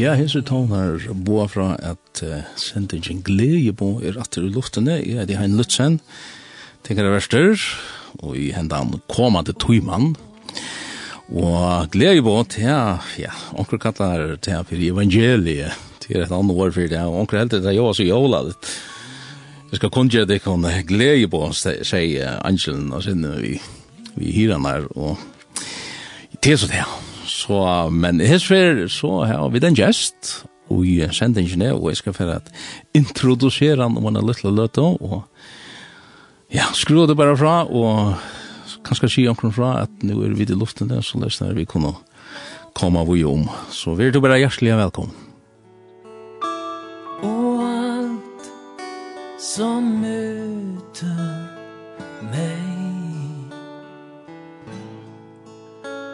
Ja, hins er tån her boa fra at uh, sendingen Gledjebo er atter i luftene. Ja, det er en Lutzen, tenker det verster, og i henda kommande tøymann. Og Gledjebo til, ja, onker kallar til for evangeliet, til et annet år for det, og onker heldig til jo så jola litt. Jeg skal kunne gjøre det kan glede Gledjebo, sier Angelen og sinne vi, vi hyrer og til så det, ja. Så, men her sver, så har vi den gest, og i sendingene, og jeg skal for at introdusere han om han er litt løte, og ja, skru det bare fra, og kanskje si omkring fra at nå er vi i luften der, så løsner vi kunne komme av og om. Så vi er du bare hjertelig velkommen. Og alt som møter meg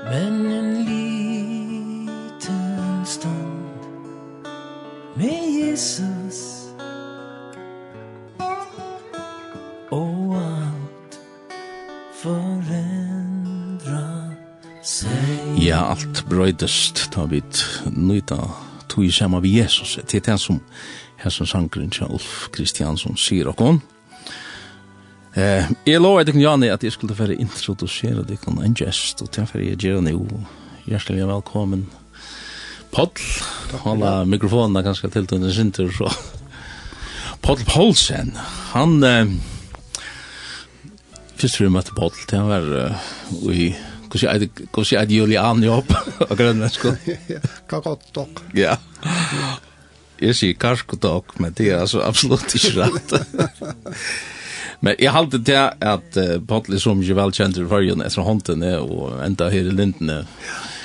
Men Jesus Och alt forendra seg Ja, alt brøydest, ta vi nøyta tog i samma vid Jesus Det den som her som sangren til Ulf Kristiansson sier og hon Eh, jeg lover deg, Jani at jeg skulle få introdusere deg en gest, og til jeg får gjøre det jo. Hjertelig velkommen. Hjertelig velkommen. Poll, han har mikrofonen ganske til til den sinter, så Poll Paulsen, han eh, Fyrst vi møtte Poll, det han var uh, i Hvordan er det Julian jobb av grønlandsko? Kakotok. Ja. Jeg sier karskotok, men det er altså absolutt ikke rett. Men jeg halte til at uh, er som mye velkjent i fargen etter hånden og enda her i lindene. Ja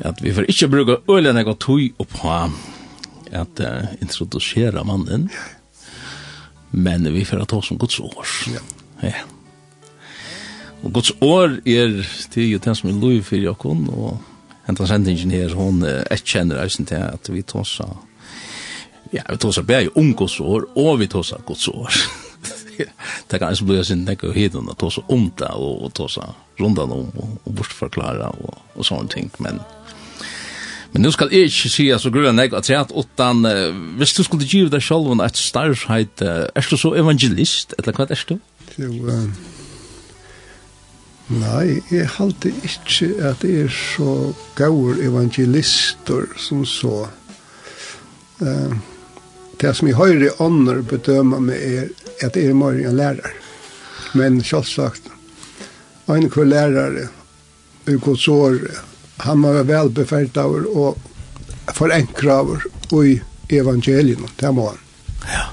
at vi får ikke bruke øyne jeg og tog opp på at uh, introducera mannen, men vi får ta som Guds år. Ja. ja. Og Guds år er til jo den som er lov for Jakon, og hentan sendingen her, hon uh, etkjenner eisen til at vi tar så Ja, vi tar så bare om Guds år, og vi tåsar Guds år. det kan altså bli sin nekka og hidden ta så om det, og tåsa rundan om, og bortforklara, og, og sånne ting, men... Men nu skal jeg ikke si at så grunn jeg at jeg utan, uh, hvis du skulle give deg selv et starvheit, uh, er du så evangelist, eller hva er du? Jo, uh, nei, jeg halte ikke at jeg er så gaur evangelister som så. Uh, det som jeg høyre ånder bedømer meg er at jeg er mer en lærer. Men selvsagt, en kvar lærere, ur gods året, han var vel befært av og forenkret av och i evangelien det må han. Ja.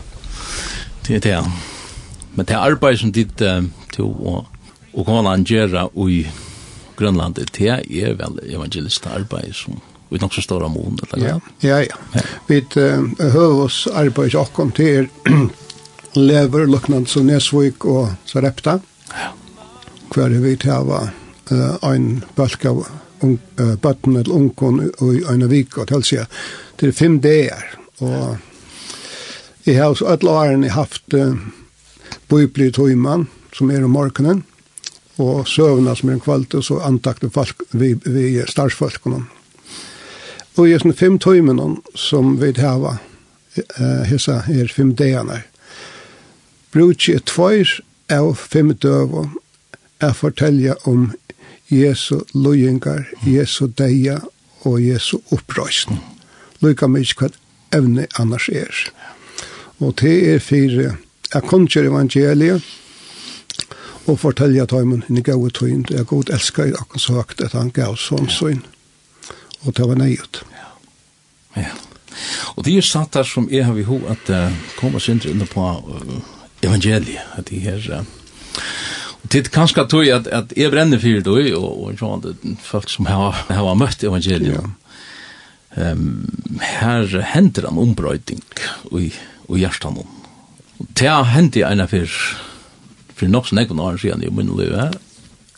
Det er det. Men det arbeid som ditt uh, til å, och kommer han gjøre i Grønlandet, det er vel evangelista arbeid som vi nok så står av mån eller ja ja ja vi uh, hör oss arbeid och kom til lever luknant så Nesvik och Sarepta ja kvar vi til å ha uh, en bulk av uh, bøtten eller ungen i en vik, og til seg til fem dager. Og jeg har også alle årene haft uh, bøybli tøyman, som er om morgenen, og søvna som er en kvalt, og så antakte folk, vi, vi starsfolkene. Og i sånne fem tøymen som vi har uh, hessa her fem dagene, brukje tvoir av fem døver er fortelja om Jesu løyengar, Jesu deia og Jesu opprøysen. Løyka mykje ikke hva evne annars er. Og det er fire, jeg konger evangeliet, og fortelja tøymen inn i gau tøyn, det er god elskar i akkur sagt at han gav sånn søyn, og det var nøyut. Ja. ja. Og det er satt der som jeg har vi ho at uh, kommer sindre inne på uh, evangeliet, at de her... Uh, Det kanske att at, att att jag bränner för då och och det folk som har har mött evangelium. Ehm här händer en ombrötning i i hjärtan. Det har hänt i ena för för något snägg när jag ser i min liv här.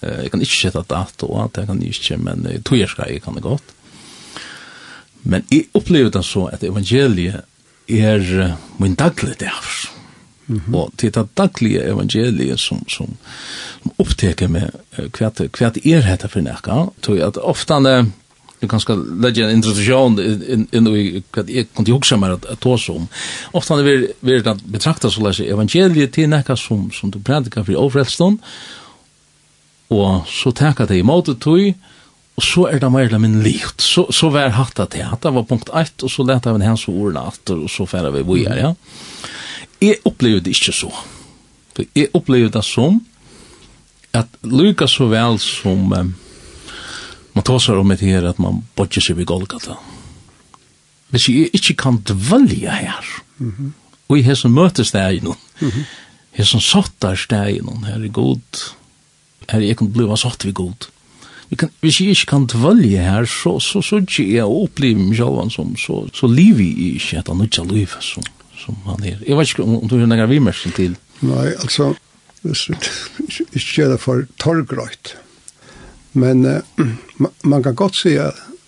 Eh jag kan inte sätta dato det kan inte men jag tror jag ska jag kan det gott. Men jag upplever det så att evangeliet er min daglig daglig Mm -hmm. Og til det daglige evangeliet som, som, som oppteker med hva, hva er dette for nekka, tror jeg at ofte du kan ska lägga en introduktion in in i vad jag kunde också mer att ta som ofta när vi vi det betraktas så läs evangeliet till näka som som du predikar för ofrälston och så tackar det emot tog, og så er det mer eller min likt. Så så var hatta det at det var punkt 1 og så lätar vi hans ord åter og så färra vi vidare ja jeg opplever det ikke så. Jeg opplever det som at lykka så vel som um, man tåsar om et her at man bodger seg ved Golgata. Hvis jeg ikke kan dvølja her, mm -hmm. og jeg har som møtes det i noen, mm -hmm. jeg som sottar steg i noen, her er god, her jeg kan bliva satt vi god. Vi kan, hvis jeg ikke kan dvølja her, så, så, så, så ikke jeg opplever meg selv som, så, så liv jeg ikke etter nødja liv som som han er. Jeg vet ikke om, om du har noen vimersen til? Nei, altså, ikke det for torgrøyt. Men uh, man kan godt si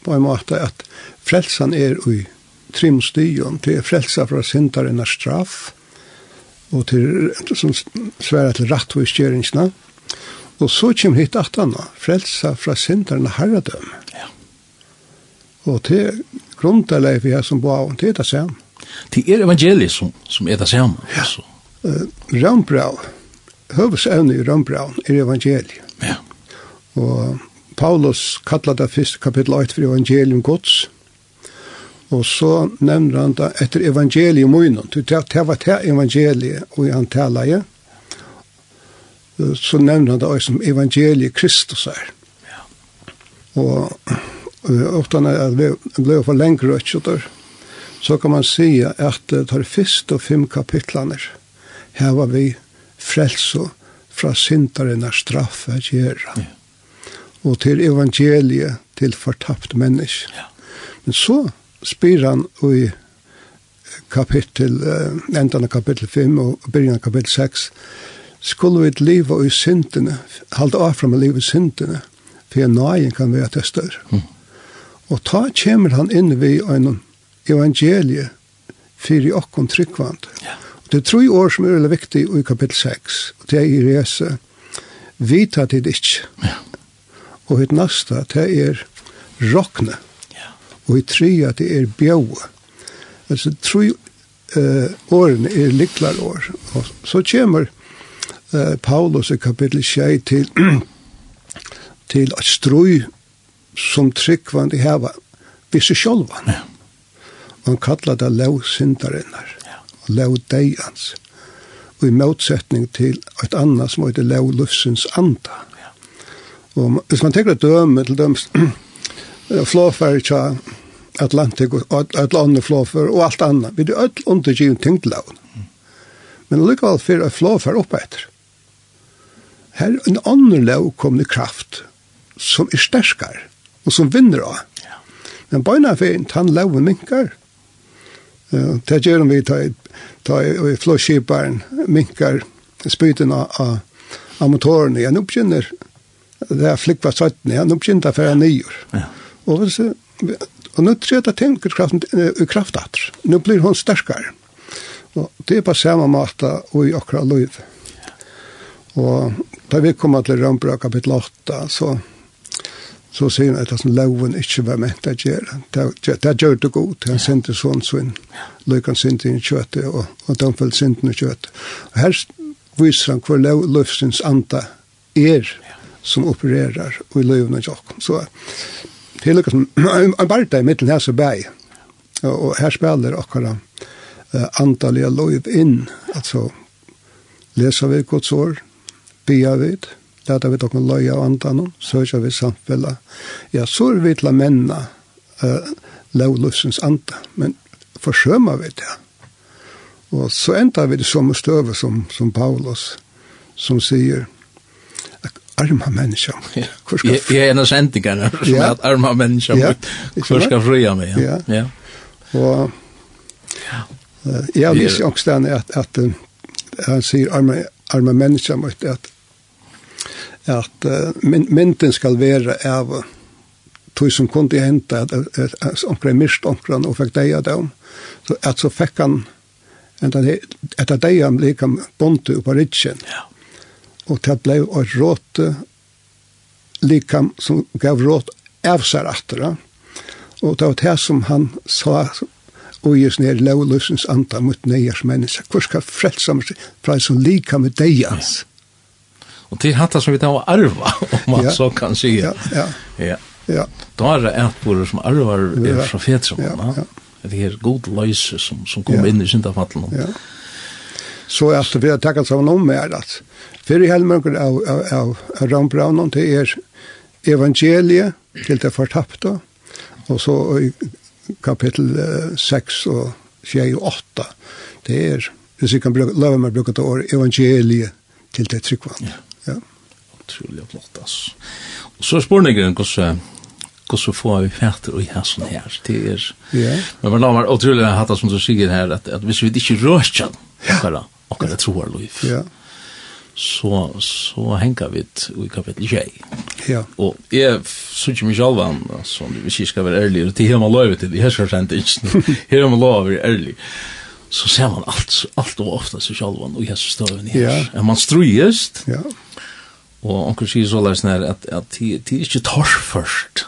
på en måte at frelsan er i trimstyen, til er frelsa fra syndaren av straff, og til, som sværa til rattvistgjøringsna, og så kommer hit at han frelsa fra syndaren av herredøm. Ja. Og til grunnleif vi har som bor det er det samme. Det er evangeliet som, som er det samme. Ja. Så. Uh, Rambrau, høvesevne i Rambrau er evangeliet. Ja. Og Paulus kallar det første kapittel 8 for evangelium gods, og så nevner han det etter evangelium munnen, det var det evangeliet og han taler jeg, så nevner han det også som evangeliet Kristus er. Ja. Og ofte han er, ble for lengre og ikke så kan man säga at det har fyrst og fem kapitlene. Her var vi frelse fra syndarena straff att göra. Ja. Og til evangeliet til fortapt menneske. Ja. Men så spyr han i kapittel, eh, ändan av kapittel 5 og begynnelsen av kapittel 6, skulle vi leva i syndene, halde av fram å liv i syndene, for en nøyen kan være til større. Mm. Og ta kommer han inn ved en evangeliet fyrir okkon tryggvand. Ja. Og det er tre år som er veldig viktig i kapittel 6, og det er i rese, vita til det ikke. Ja. Og et nasta, det er rokne. Ja. Og i trea, det er bjaue. Altså, tre uh, årene er liklar år. Og så kommer uh, Paulus i kapittel 6 til, til at strøy som tryggvand i heva, visse sjolvan. Ja Man kallar det lov syndarinnar. ja. Lov deians. og i motsetning til et annet som heter lov lufsens anda. Ja. Og hvis man tenker et døme til dømes, flåfer tja Atlantik og et andre flåfer og alt annet, vi er alle undergivet ting til lovene. Men likevel fyrir et flåfer oppe etter. Her en annen lov kom i kraft som er sterskar og som vinner av. Ja. Men bøyna fyrir han loven minkar Det gjør vi ta, ta i flåskiparen, minkar spyten av, av motoren igjen, begynner det er flikva søttene, igjen oppkjenner for en nyår. Ja. Og, så, og nå tror jeg at tenkerkraften er kraftat, Nå blir hun sterkere. Og det er på samme måte og i akkurat liv. Og da vi kommer til Rømbra kapittel 8, så så sier han at det som loven ikke var ment å gjøre. Det gjør det godt. Han sendte sånn sånn. Løykan sendte inn kjøttet, og, og de følte sendte inn kjøttet. Og her viser han hvor løftens anta er som opererer og i løyvene av Jakob. Så det er lukket som en barta i midten her som bæg. Og og her spiller akkurat uh, antallet løv inn. Altså, leser vi gods år, bier vi det, leta vi dokken løye av andan, søkja vi samfella. Ja, så er vi til å menna uh, lovløsens anda, men forsømmer vi det. Og så enda vi det som støve som, som Paulus, som sier, arma mennesker. Ja. Jeg, er en av sendingene som ja. er at arma mennesker. Ja. Hvor skal frøya meg? Ja. ja. Og uh, jeg har lyst til ångstene at, at, at han sier arma, arma mennesker mot at at uh, mynden skal være av tog som kunne hente at omkring mist omkring og fikk deia dem. Så at så fikk han etter deia han lik han bonte på ritsen. Ja. Og det ble et råd lik som gav råd av seg etter. Og det var det som han sa og jes ned lovløsens anta mot nøyers mennesker. Hvor skal frelse fra som lik med deians? Ja Og det er hatt som vi tar arva, om man ja. så kan si. Ja, ja. ja. ja. Da er det etborer som arvar er fra fetrum. Ja, ja. Det er god løyse som, som kom ja. inn i syndafallen. Ja. Så er det vi har takket sammen om mer at fyrir helmøkken av, av, av, av Rambraunen til er evangeliet til det fortapte, og så i kapittel 6 og 6 og 8, det er, hvis vi kan bruke, lave meg bruke det år, evangeliet til det tryggvandet. Ja. Ja. Utrolig flott, altså. Og så spurningen hvordan hvordan får vi fætter og i sånn her. Det er, ja. men man har utrolig hatt som du sier her, at, at hvis vi ikke rører den, akkurat, akkurat tror liv, ja. så, så henger vi i kapittel 2. Ja. Og jeg synes ikke mye selv altså, hvis jeg skal være ærlig, det er man lov til, det er så sende ikke, her er man lov til å være ærlig så ser man allt allt och ofta så själva och Jesus står i här. Ja. Man strujest. Ja. Og onkur sier så leis nær at, at de, de er ikke tors først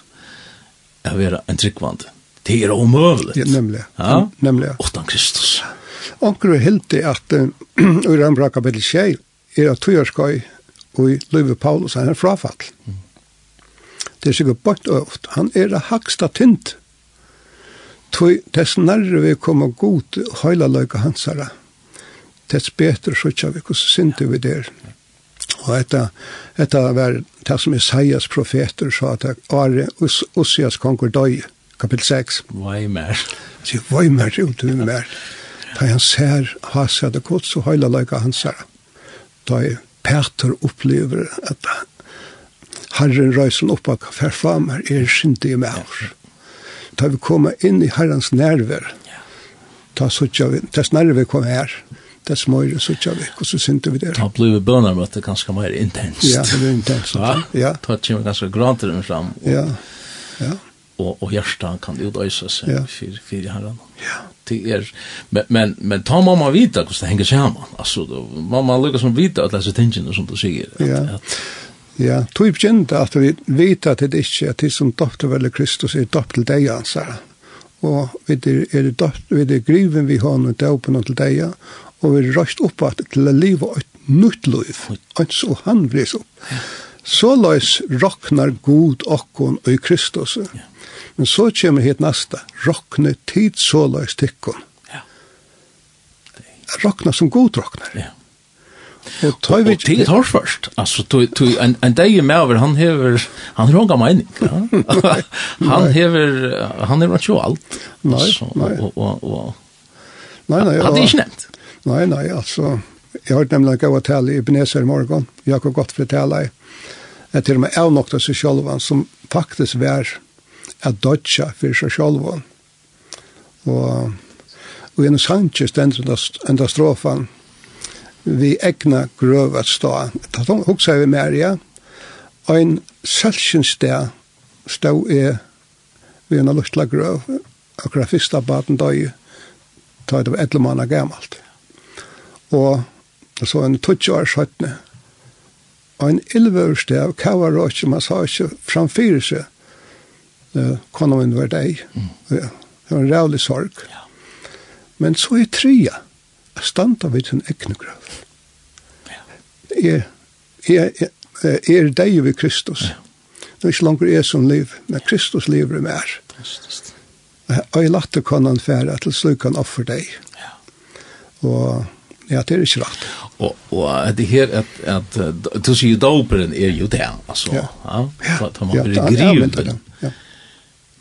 å være en tryggvand. Det er omøvelig. Ja, nemlig. Ja? Nemlig, ja. Utan Kristus. Onkur er hildi at ur rambra kapitel 6 er at tøyerskøy og i Løyve Paulus han er frafall. Det er sikkert bort og. Han er det haksta tynt. Tøy, dess nærre vi kommer god høyla løyga hansara. Dess betre sutja vi hvordan sinte vi der. Ja Og etta, etta var det som Isaias profeter sa at Are Us Osias konger døy, kapittel 6. Vøy mer. Sier, vøy mer, jo, du mer. Da han ser hasa det godt, så høyla løyga hans her. Da Peter opplever at Herren røysen opp av ferframer er skyndig med oss. Da vi kommer inn i Herrens nerver, da så ikke vi, dess nerver kom her, det som är så tjocka vi och så synte vi der. Da blev vi med ganske mer intenst. Ja, det är intenst. Ja. ja. Ta tjocka ganske grant runt fram. Og, ja. Ja. Og, og hjertet kan ju dösa sig ja. for, for herran. Ja. Det er, men men men ta mamma vite hvordan det hänger samman. Alltså då mamma Lucas som vite at disse tingene som du sier. At, ja. At, Ja, tog begynt at vi vet at det ikke at de som dotter vel Kristus er dotter til deg sa. Og vi er, er, er, er griven vi har noe døpen til deg, og vi røst opp at til å leve et nytt liv, et så han vres opp. Så løs roknar god okkon og i Kristus. Men så kommer hit neste, rokne tid så løs tikkon. Ja. Rokna som god roknar. Ja. Og tøy vi til tors først. Altså tøy tøy en en dag med over han hever han har gonga mening. Ja? han hever han hever ikke alt. Nei, nei. Og og og Nei, nei. Hadde ikke nevnt. Nei, nei, altså, jeg har nemlig gav å tale i Ebenezer i morgen, jeg har gått for å tale i, jeg til og med avnokta seg sjølvan, som faktisk var at dodja for seg sjølvan. Og, og en sannsje stendur enda strofan, vi egna grøv at stå. Da hoksa vi mer, ja, ein selsjens sted stå i vi en luftla grøv, akkurat fyrsta baden døy, ta det var etter måneder gammalt. Og så en 20 år skjøttene. Og en ilver stav, kava råkje, man sa ikke framfyrir seg. Uh, Kona min var deg. Mm. Ja. Det var en rævlig sorg. Ja. Men så i trea, standa vid sin egne grøv. Ja. Jeg, jeg, jeg, er deg ved Kristus. Ja. Det er ikke langer jeg som liv, men Kristus lever i mer. Kristus. Og jeg lagt det kan han fære til slik offer deg. Ja. Og Ja, det er ikke rett. Og, og det her, at, at, at du sier doperen er jo det, altså. Ja, ja. ja. Da man blir griven. Ja,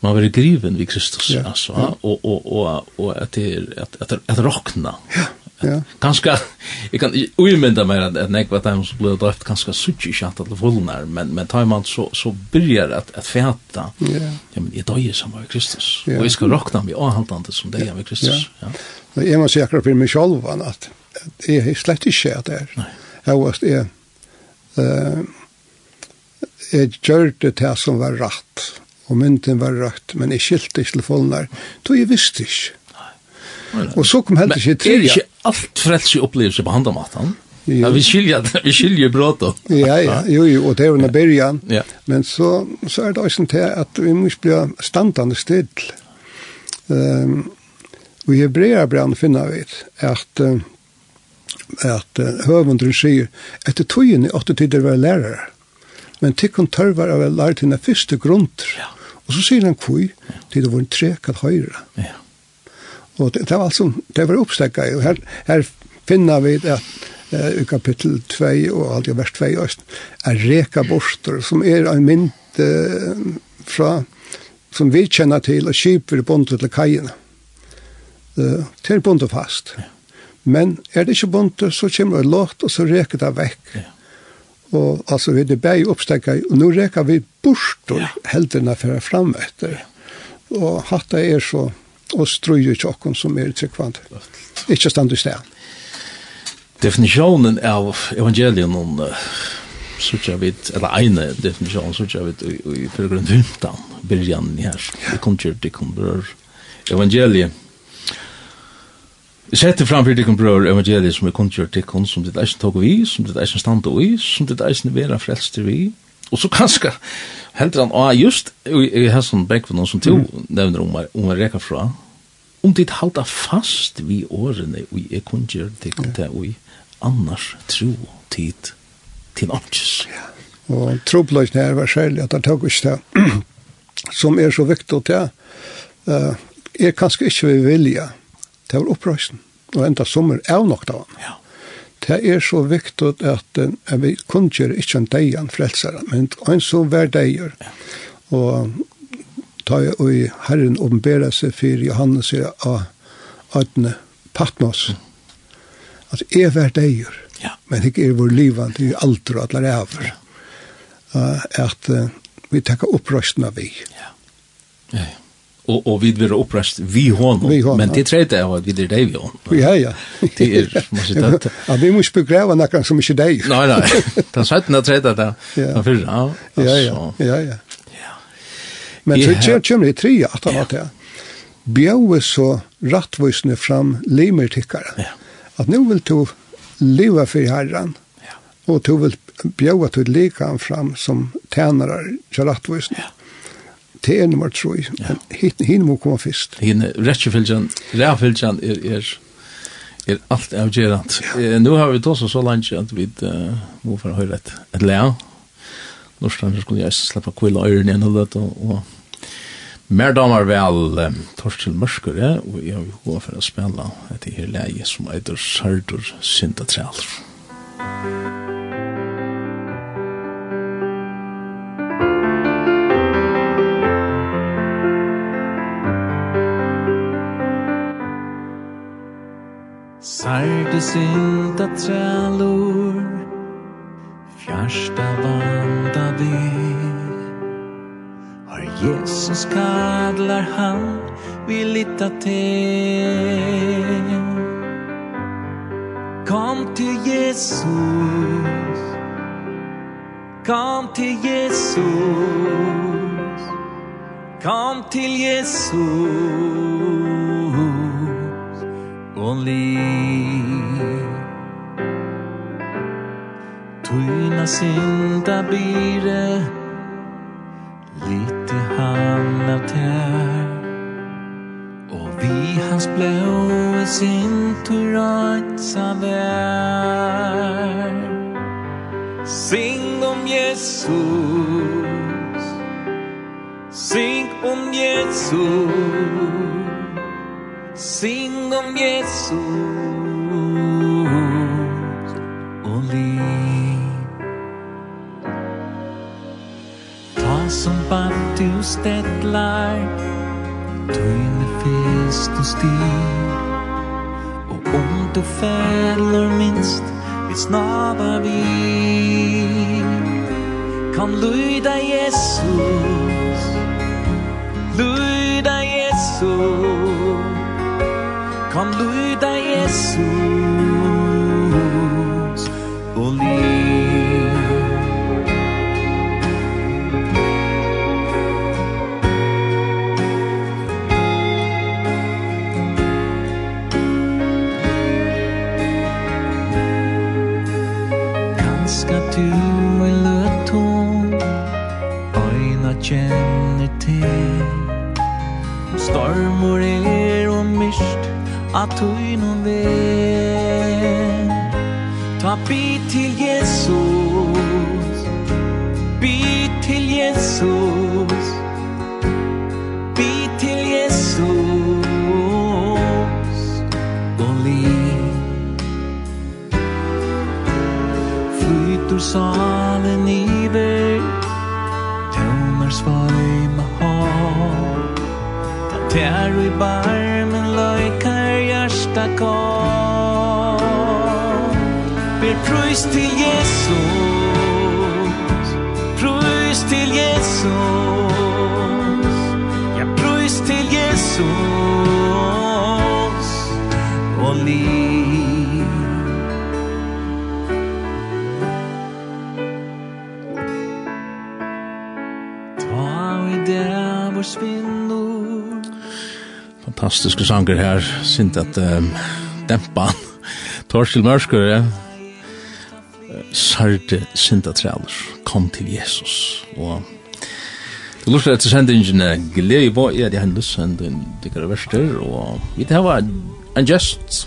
Man blir griven ved Kristus, ja, altså. Ja. Og, og, og, og at det er, at, at, at råkna. Ja, ja. Ganske, jeg kan uimynda meg at, at nekva dem som ble døpt ganske suttje ikke at det vullnar, men, men tar man så, så byrjar at, at fæta, ja. ja, men jeg døyer som var Kristus. Ja. Og jeg skal råkna meg avhandlande som døyer med Kristus. Ja. ja. Jeg må si akkurat for meg sjálvan at jeg er slett ikke at det er. Jeg var jeg, uh, jeg gjør det til som var rett, og mynden var rett, men jeg skilte ikke til folkene, så jeg visste ikke. Og så kom heller ikke til. Men er ikke alt frelse opplevelse på handamaten? Ja, vi skiljer, vi skiljer då. Ja, ja, jo, jo, og det er en bergen. Ja. Men så, så er det også til at vi må bli standande still. Um, og i Hebreabran finner vi at uh, at uh, høvundren sier etter tøyen i åtte tider var lærere men tikkun tørvar av lært henne første grunder ja. og så sier han kvui til det var en trek at høyre ja. og det, det var altså det var oppstekka og her, her finner vi at uh, i kapittel 2 og alt i vers 2 er reka borster som er en mynd uh, fra som vi kjenner til og kjiper bondet til kajene uh, til bondet fast. Ja. Men er det ikke bunt, så kommer det låt, og så reker det vekk. Ja. Og altså, vi er det bare oppstekket, og nå reker vi bort og ja. heldene for frem etter. Og hatt det er så, og strøyer tjokken som er tryggvand. Ikke stand i sted. Definisjonen av evangelien om så tja eller ene definisjonen, så tja vid i, i, i 15, i här. Det kommer til, det kommer til evangeliet Sette framfyrir dikkum brøður evangeliet som er kundgjør dikkum, som ditt eisen tog vi, som ditt eisen standa vi, som ditt eisen vera frelst vi. Og så kanskje heldur han, ah, just i hesson Beckvinon som to nevner om um, er reka fra, om tit halda fast vi årene vi er kundgjør dikkum til vi, annars tro tid til amtjes. Ja. Og trobløsene er var særlig at ta tog ikke det, som er så viktig til, uh, er kanskje ikke vi vilja, det var opprøysen. Og enda sommer er nok da. Ja. Det er så viktig at jeg vil kun gjøre ikke en deg en frelsere, men en så hver deier. Ja. Og ta jeg og Herren åpenbæra seg for Johannes er av Adne Patmos. At jeg hver deier, ja. men ikke er vår livet, det er aldri og alle over. Ja. Uh, at uh, vi tenker opprøstene vi. Ja. Ja, ja och och vid vi upprast vi hon men det tredje er att vi det där vi hon ja ja. Det är måste det ja vi måste begrava några som inte dig nej nej det satt när tredje där ja. Ja ja. Ja ja. Men så kör kör det tre att han det bjöve så rättvisne fram limertickare ja. Att nu vill du leva för herran ja. och du vill bjöva till lekan fram som tjänare till rättvisne ja det er nummer 3. Ja. Hinn, hinn må komme først. Hinn, rettjefylgjan, ræfylgjan er, er, er alt avgjerant. Ja. Eh, nu har vi tås så langt at vi uh, må få høre et, et lea. Norskland skulle jeg slippe kvile øyren igjen og dette, og og mer damer vel um, Torstil Mørsker, ja, og jeg vil gå for å spille etter her leie som eitur Sardur Syndatræler. Musikk Sarte inta trælur Fjärsta vanda vi Har Jesus kadlar han Vi lita till Kom till Jesus Kom till Jesus Kom till Jesus only Tuina sinta bire Lite han av tär Och vi hans blå i sin turajtsa vär Sing om Jesus. Sing om Jesus. Sing om Jesus och liv. Ta som Baptus du lär Tøyne fest og stil. Og om du fæller minst Vi snabar vi Kan lyda Jesus Lyda Jesus. Han lyder Jesus a tuinun veg Ta bit til Jesus. Bit til Jesus. Jesus. Ja, prøys til Jesus Og liv. Ta i det vår svinnor Fantastiske sanger her Sint at um, dempan Torskil Mørskur ja. sinta Sintatræler Kom til Jesus Og Du lustar etter sendingen glede på, ja, det er en lussending Dikkar verster, og vi tar var en gest,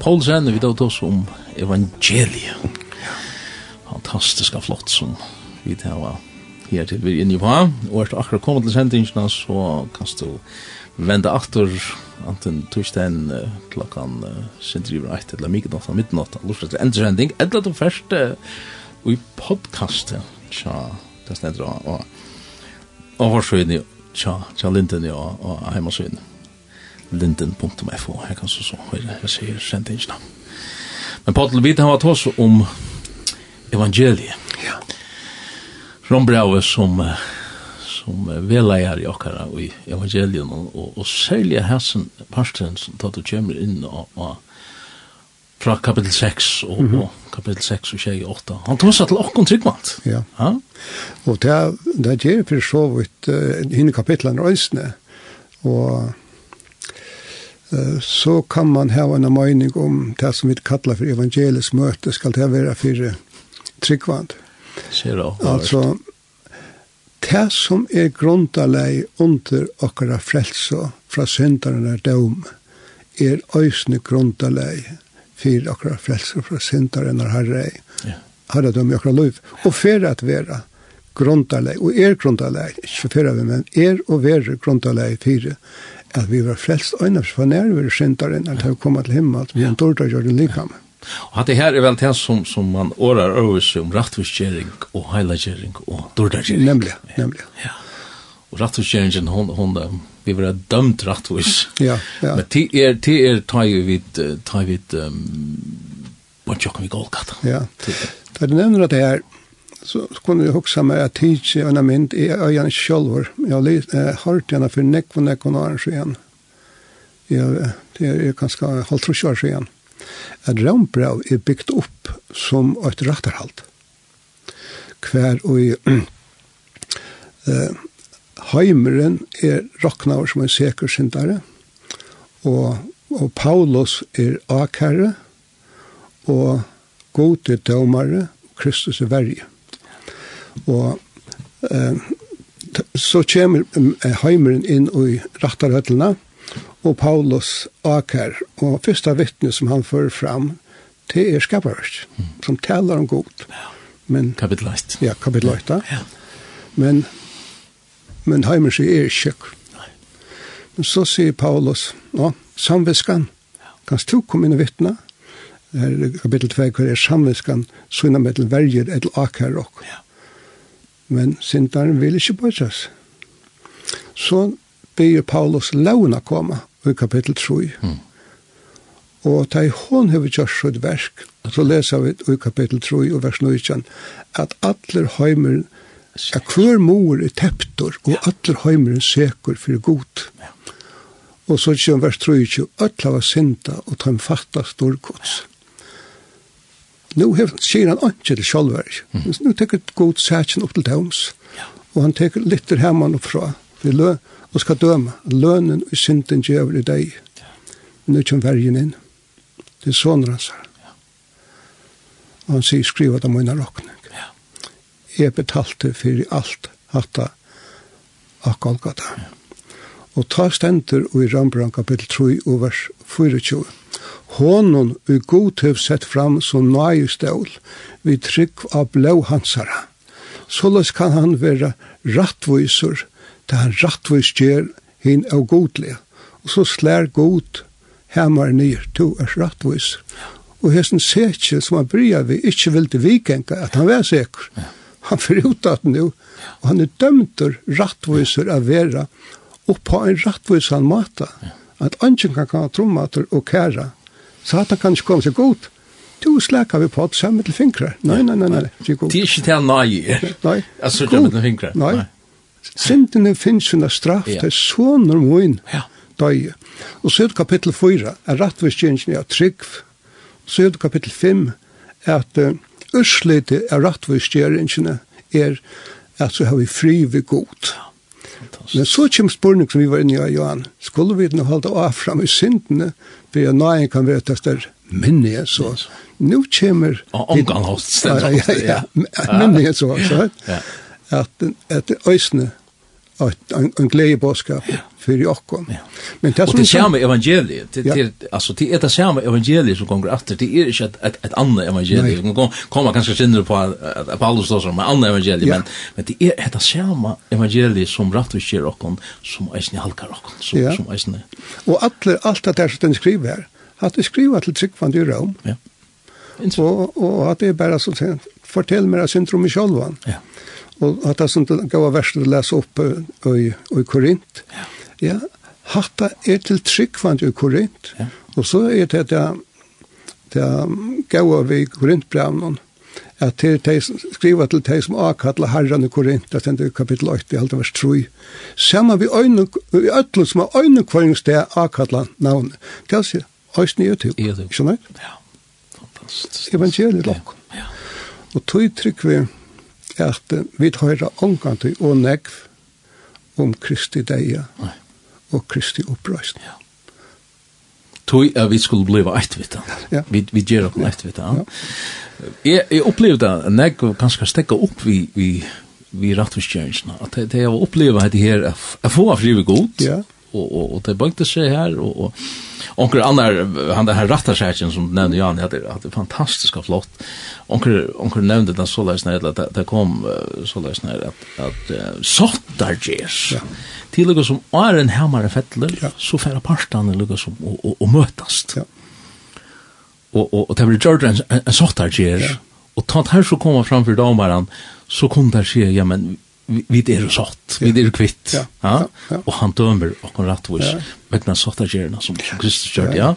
Paul Sende, Vi tar oss om evangeliet Fantastiska flott som vi tar var her til vi er inne på Og etter akkurat kommet til sendingen så kan du vende aktor anten torsdagen uh, klokkan uh, sindriver eit eller mikronatt av midnatt lustar etter endsending, eller du først uh, i podcastet tja, det stender og og hårsøyne tja, tja linden og, og heimasøyden linden.fo her kan så så høyre jeg sier sendingsna men Patel vi har hatt oss om evangeliet. Ja. Rombrauet som som veleier i okkara i evangeliet og, og, og særlig hessen parten som tatt og kommer inn og, og fra kapitel 6 og, mm -hmm. og kapitel 6 og 28. og 8. Han tog seg til åkken tryggvalt. Ja. ja. Og det, det gjør for så vidt uh, henne kapitlene røysene. Og uh, så kan man ha en mening om det som vi kallar for evangelisk møte, skal det være for tryggvalt. Ser du? Altså, det som er grundalei under okkara frelse fra syndarna dom, er øysne grundalei for akkurat frelser fra synder enn herre ei. Ja. Herre døm i akkurat liv. Og for at være grundaleg, og er grundaleg, ikke for vi, men er og være grundaleg fire, at vi var frelst øyne, for nær vi er synder enn at vi kom til himmel, vi er dårlig gjør det likam. Og hatt det her er vel det som, som man årar øvelse om rettvisgjering og heilagjering og dårlig gjering. Nemlig, nemlig. Ja och rättvisningen hon hon vi var dömt rättvis. ja, ja. Men det är det är tar ju vid tar vid um, vad jag kan vi gå Ja. För det nämner att det är så kunde jag också med att teach en mint i öjan självor. Jag har hört gärna för neck och neck och arrange igen. Ja, det är ganska halvt och kör igen. Att Rombrau är byggt upp som ett rattarhalt. Kvar och i eh heimeren er roknaver som en seker syndare, og, og Paulus er akherre, og god er dømare, og Kristus er verje. Og eh, så kommer heimeren inn i rattarhøtlene, og Paulus akher, og første vittne som han fører fram, det er skaparverk, som taler om god. Men, kapitlet. Ja, kapitlet. Ja. Men men heimer seg er kjøk. Men så sier Paulus, ja, samviskan, kanst du komme inn og vittna? Her er kapittel 2, hver er samviskan, sånn med til verger, et akar og. Ja. Men sintaren vil ikke bøytas. Så ber Paulus launa koma, i kapittel 3. Mm. Og ta i hon hever kjørs verk, så leser vi i kapittel 3 og vers 9, at atler heimer at hver mor er teptor, og atler heimeren sekur fyrir god. Ja. Og så kjøn vers 3, atler var synda, og ta en fatta storkots. Nå sier han ikke det sjálver. Mm. Nå teker god sætjen opp til døms, ja. og han teker litt til hemman oppfra, Vi lø, og skal døma. Lønnen og synden djøver i deg. Ja. Men nå kjøn vergen inn. Det er sånn hans her. Ja. Og han sier, skriva det må inna råkne jeg betalte for alt hatta av Golgata. Og ta stender i Rambran kapittel 3 og vers 24. Hånden vi god til sett fram som nøye stål, vi trygg av blå hansara. Såleis kan han være rattviser, til han rattvis gjør hin av godlige. Og så slær god hemmar nyr to er rattvis. Og hesten seker som han bryr vi ikke vil til vikenka, at han var sikker. Ja han fyrir ut at nu, og han er dømter rattviser av vera, og på en rattviser han at ønsken kan ha trommater og kæra, så at han kan ikke komme seg godt, du släkar vi på att samma till fingrar. Nej, nej, nej, nej. Det är inte till nej. Nej. Alltså, det är inte fingrar. Nej. Sintene finnes sina straff, til sånne moin. Ja. Døye. Og så er det kapittel 4, er rettvistkjensen av trygg. Så er det kapittel 5, at uh, urslite av rettvisgjøringene er at så har vi fri ved god. Men så kommer spørning som vi var inne i, Johan. Skulle vi nå holde av fram i syndene, for jeg nøyen kan være etter minne, så nå kommer... Omgang hos stedet. Ja, ja, ja, minne, så. At, at øysene en, en glädje boskap för Jakob. Ja. Men det som det samme evangeliet, det ja. alltså det är det samme evangeliet som kommer efter det er ikke et, et, et annet evangeliet. Man kan komma kanske känner på att Paulus då som andra evangeliet ja. men men det er det samme evangeliet som rättvisar och som är halkar och som ja. som är inte. Och alla allt det der som den skriver, att det skriver till tryckvand i Rom. Ja. Och och at det er bare så fortell Fortell mig syndrom i självan. Ja. Og at det som gav verset å lese opp i, i Korint, ja, hatta er til tryggvand i Korint, ja. og så er det det, det gav vi i Korintbrevnen, at til de skriver til de som akkallar herran i Korint, det stender i kapitel 8, i halvdags vers 3, saman vi øyne, vi øyne som har øyne kvaringssted akkallar navnet. Det er å si, øyne er til, ikke sant? Ja, fantastisk. Evangeliet lakk. Ja. Og tog trygg vi, at vi tar høyra omgant og negv om Kristi deia og Kristi oppreisning. Ja. Tui er vi skulle bliva eit vita. Ja. Vi, vi gjer okkur eit vita. Ja. Jeg, jeg opplevde at negv kanskje stekka opp vi, vi, vi rattvistjøringsna. At det jeg opplevde at det her er få av frive god, ja. og, og, og det bøkte seg her, og, og onkel annar han där rattarsäcken som nämnde Jan hade hade fantastiska flott. Onkel onkel nämnde den så läs när det det kom så läs när att att sottarges. Ja. Till och som är en hammare fettler ja. så färra parstan något som och och, och mötas. Ja. Och och och det blir Jordan en, en sottarges. Ja. Och tant här så kommer framför domaren så kunde där ske ja men vi det är sått vi det är kvitt. Ja. Och han dömer och rättvis med den sorta gerna som Kristus gjorde ja.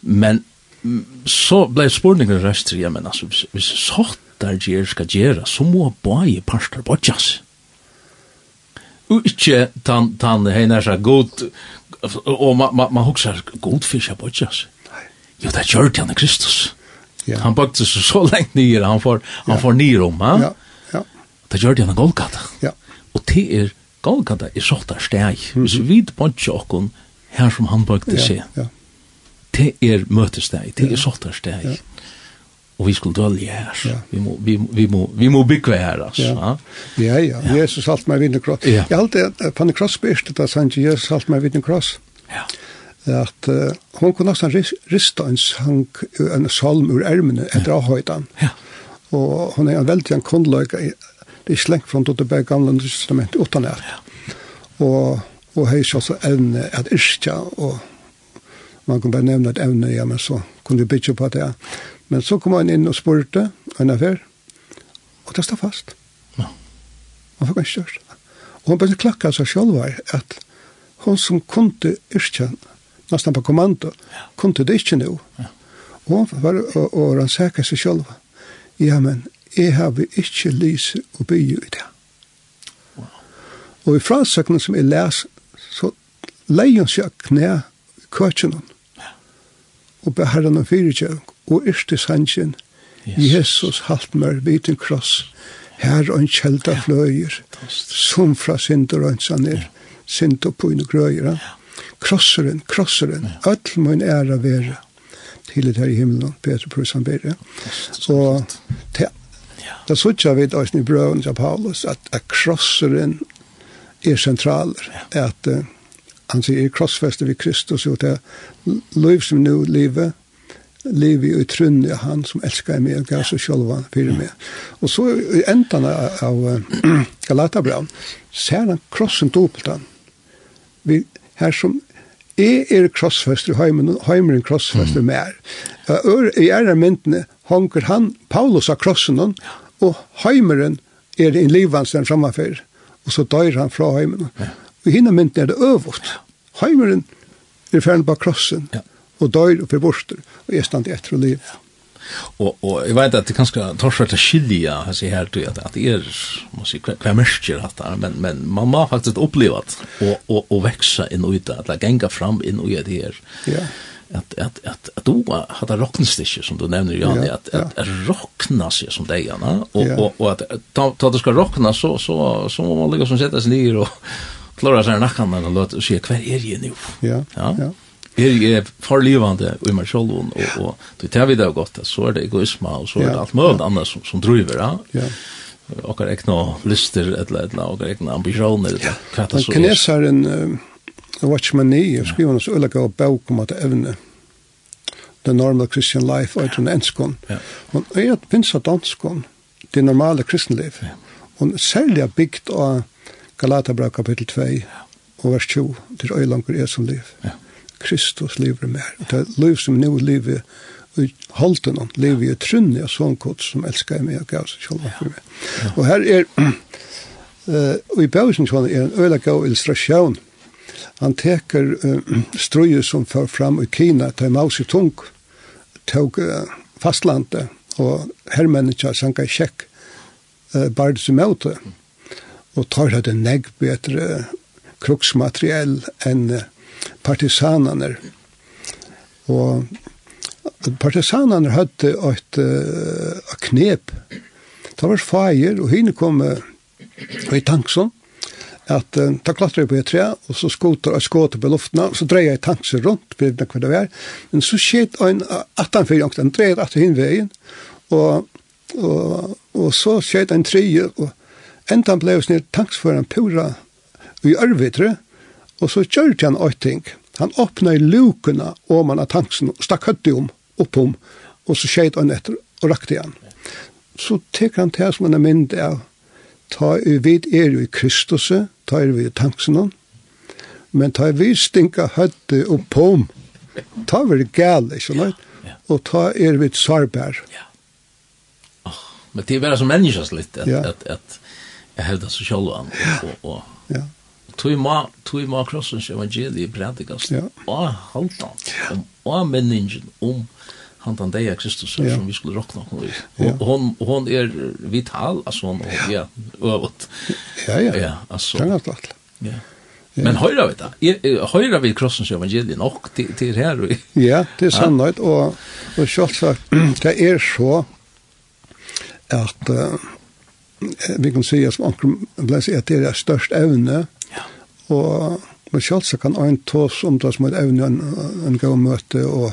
men så blev spurningen restri ja men alltså hvis, sått där ger ska göra så må boje pastor bojas och inte tan tan hena så god och man man man huxar god fiskar bodjas. jo det gjorde han Kristus. Han bakte så så länge ner han får han får ner om ja det gjør det en Golgata. Ja. Og det er Golgata er sånt der steg. Mm -hmm. Hvis vi vet på ikke åkken her som han bøkte seg, ja, ja. det er møtesteg, det er sånt der steg. Ja. Og vi skulle dølge her. Ja. Vi, må, vi, vi, må, vi må bygge her, altså. Ja, ja. ja. Jesus halt meg vinner kross. Ja. Jeg halte på en Kross beste da sa han ikke Jesus halt meg vinner kross. Ja. At uh, hun kunne nesten rista en sang, en salm ur ermene etter avhøyden. Ja. Og hun er en veldig en kundløyga det er slengt fra det bare gamle testament utan det. Ja. Og, og hei så evne at yrkja, og man kan bare nevne et evne, ja, men så kunne vi bytja på det. Men så kom han inn og spurte, en affær, og det stod fast. Ja. Man fikk ikke størst. Og hun bare klakka seg selv var at hun som kunde yrkja, nesten på kommando, ja. kunde det ikke nå. Ja. Og, var, og, og han sækka seg selv. Ja, men jeg har ikke lyse og bygge i det. Wow. Og i fransøkene som jeg les, så leier han seg knæ i køkjenen, ja. og beherrene fyrir seg, og yrte sannsjen, yes. Jesus halt mer vid en kross, her og en kjelda fløyer, som fra synder og en sanner, ja. og på en grøyer, ja. krosseren, krosseren, ja. öll mun æra være, til det her i himmelen, Peter Prusan Berre. Og til Ja. Det sutja vi oss i brøven av Paulus, at, at krosseren er sentraler. Ja. At uh, han sier krossfeste vi Kristus, og det liv som nu livet, liv i utrunnig i han som elskar meg, og gav seg sjølvan fyrir meg. Og så i endan av uh, Galatabran, ser han krossen dobbelt han. Vi, her som är er krossfester i heimeren, heimen krossfester mer. i er myndene, hongur han Paulus av krossen og heimeren er en den framanfyr og så dør han fra heimeren ja. og hinna mynden er det øvått heimeren er ferdig på krossen ja. og dør og forborster og er stand etter og liv ja. Og, og jeg vet at det kanskje torsvært å skilja altså, her, du, at, at det er man sier, hva mørker at det men, men man må faktisk oppleve at og, og, og veksa inn og ut at det genga fram inn og ut her ja at at at at du har det rocknsticker som du nevner Jan ja, at at ja. att rockna sig som deg Anna og, ja. og og at ta ta du skal rockna så så så må man lägger som sättas ner og klara seg nacken og låt se kvar er ju nu. Ja. Ja. ja. Er for farlivande i meg selv, og, og det tar vi det godt, så er det egoisme og så er det alt mulig ja. annet som, som driver, ja. ja okkar ekna lyster eller eller okkar ekna ambisjoner eller hva det så er. Kinesaren Jeg var ikke med jeg skriver en så ulike og bøk om at evne. The Normal Christian Life, og etter en enskån. Og jeg er av danskån, det normale kristenliv. Og særlig er bygd av Galatabra kapittel 2, og vers 20, til øylanger er som liv. Kristus lever mer. Det er liv som nå lever i holden, lever i trunnig av sånn kod som elsker meg og gav seg selv for meg. Og her er, og i bøysen er en øyla gav illustrasjon, Han teker uh, strøye som fører fram i Kina, til Mao Zedong, tog uh, fastlandet, og herrmennene sanka i kjekk, uh, bare som møte, og tar det negg bedre kruksmateriell enn uh, partisanene Og partisanene hadde et uh, knep. Det var feier og henne kom uh, i tanksånd, at uh, ta klatre på et tre, og så skoter og skoter på luftene, så dreier jeg tankser rundt, på det hva det er, men så skjedde en atanfyr, og den dreier at hin veien, og, og, og så skjedde en tre, og enda ble jeg snill tanksføren pura i ørvitre, og så kjørte han et ting. Han åpna i lukene om han av tanksen, og stakk høtti om, opp om, og så skjedde han etter, og rakte igjen. Så teker han til som han er mynd av, ta i vid er i Kristus, ta i tanksene, men ta i vid stinka høtte og pom, ta vi det gale, ikke noe, og ta er vi sarbær. Ja. Oh, men det er bare som menneskes litt, at, ja. at, at, jeg hevder så selv an, og, og, og, ja. tog ma, tog ma krossens evangelie prædikast, ja. og haltan, og minningin om han den deg Kristus ja. som vi skulle rockna och Og, hon hon er vital altså hon och ja øvet. Ja ja. Ja, altså, Kan jeg allt. Ja. Men høyra vi da, høyra vi krossens evangelie nok til, til her? ja, det er sannhet, og, og selvsagt, det er så at uh, vi kan si at man si at det er størst evne, ja. og, og selvsagt kan en tås om det som er evne en, en god møte, og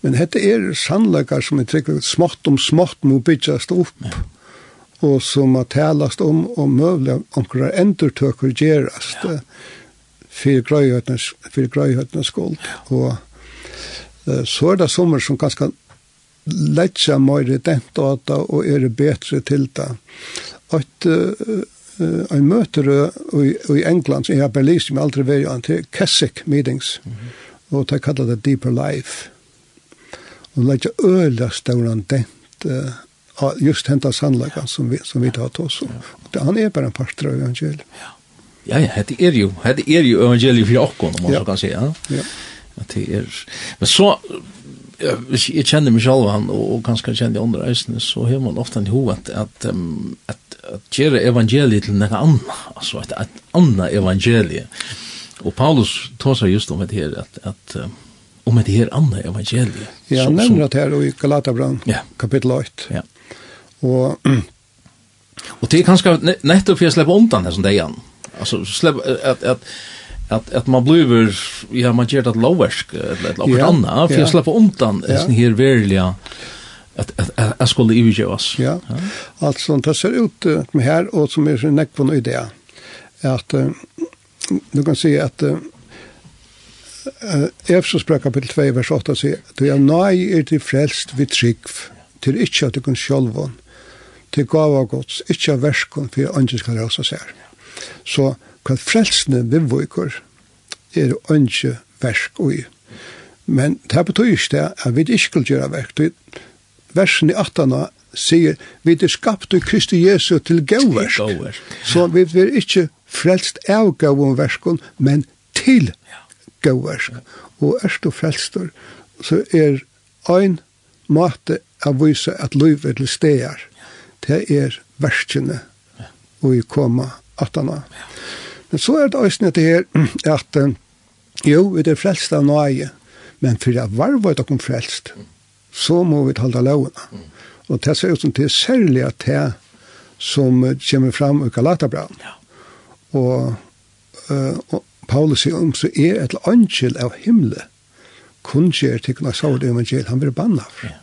Men hette er sannleikar som er tryggvig smått om smått må byggjast opp, ja. og som har talast om og omkring er endurtøkker gjerast ja. for grøyhøytene skuld. Ja. Og uh, så er det sommer som ganske letja møyre dent av det og er betre til det. At uh, en møter i, i England, som jeg har belyst, som jeg aldri vei, til Keswick Meetings, mm -hmm. og de kallar det Deeper Life. Mm og lagt øyla stauran dent uh, just henta sannleggan som vi, som vi tar til oss. Og han er bare en parter av evangeliet. Ja. Ja, ja, det er jo, det er jo evangeliet for okkon, om man ja. så kan si. Ja. Ja. det er, men så, jeg, jeg kjenner meg selv han, og, og kanskje kjenner de andre eisene, så har man ofte en hoved at, um, at, at gjøre evangeliet til noe annet, altså et, et annet evangeliet. Og Paulus tar seg just om det her, at, at um, om det her andre evangeliet. Ja, han nevner det her i Galatabran, ja. kapitel 8. Ja. Og, og det er kanskje nettopp for jeg slipper undan her som det igjen. Altså, slepp, at, at, at, at man blir, ja, man gjør det lovversk, eller et eller annet, for jeg slipper undan ja. sånn her verilige at at skulle ju ge oss. Ja. Alltså det ser ut med här och som är så näck på en idé. Att du kan se att Efsos brev kapitel 2, vers 8 sier, «Du er nøy er til frelst vid trygg, til ikkje at du kan sjolvån, til gava gods, ikkje av verskon, for andre skal røsa seg. Så hva frelsene vivvoikur er andre versk ui. Men det betyr ikke det at vi ikke skal gjøre verk. Versen i 18 sier vi er skapt i Kristi Jesu til gauversk. Så vi er ikke frelst av gauverskon, men til gauversk. Og er du frelstor, så er ein måte av vise at liv er til stegar. Det er verskene og i koma atana. Men så er det også det her at jo, vi er frelst av nøye, men for jeg var var dere frelst, så må vi holde lovene. Og det ser ut som det er særlig at det som kommer fram i Galatabran. Ja. Og, og, Paulus sier om, så er et angel av himmelen, kun skjer til kunne sa det evangel, han blir banna for. Ja.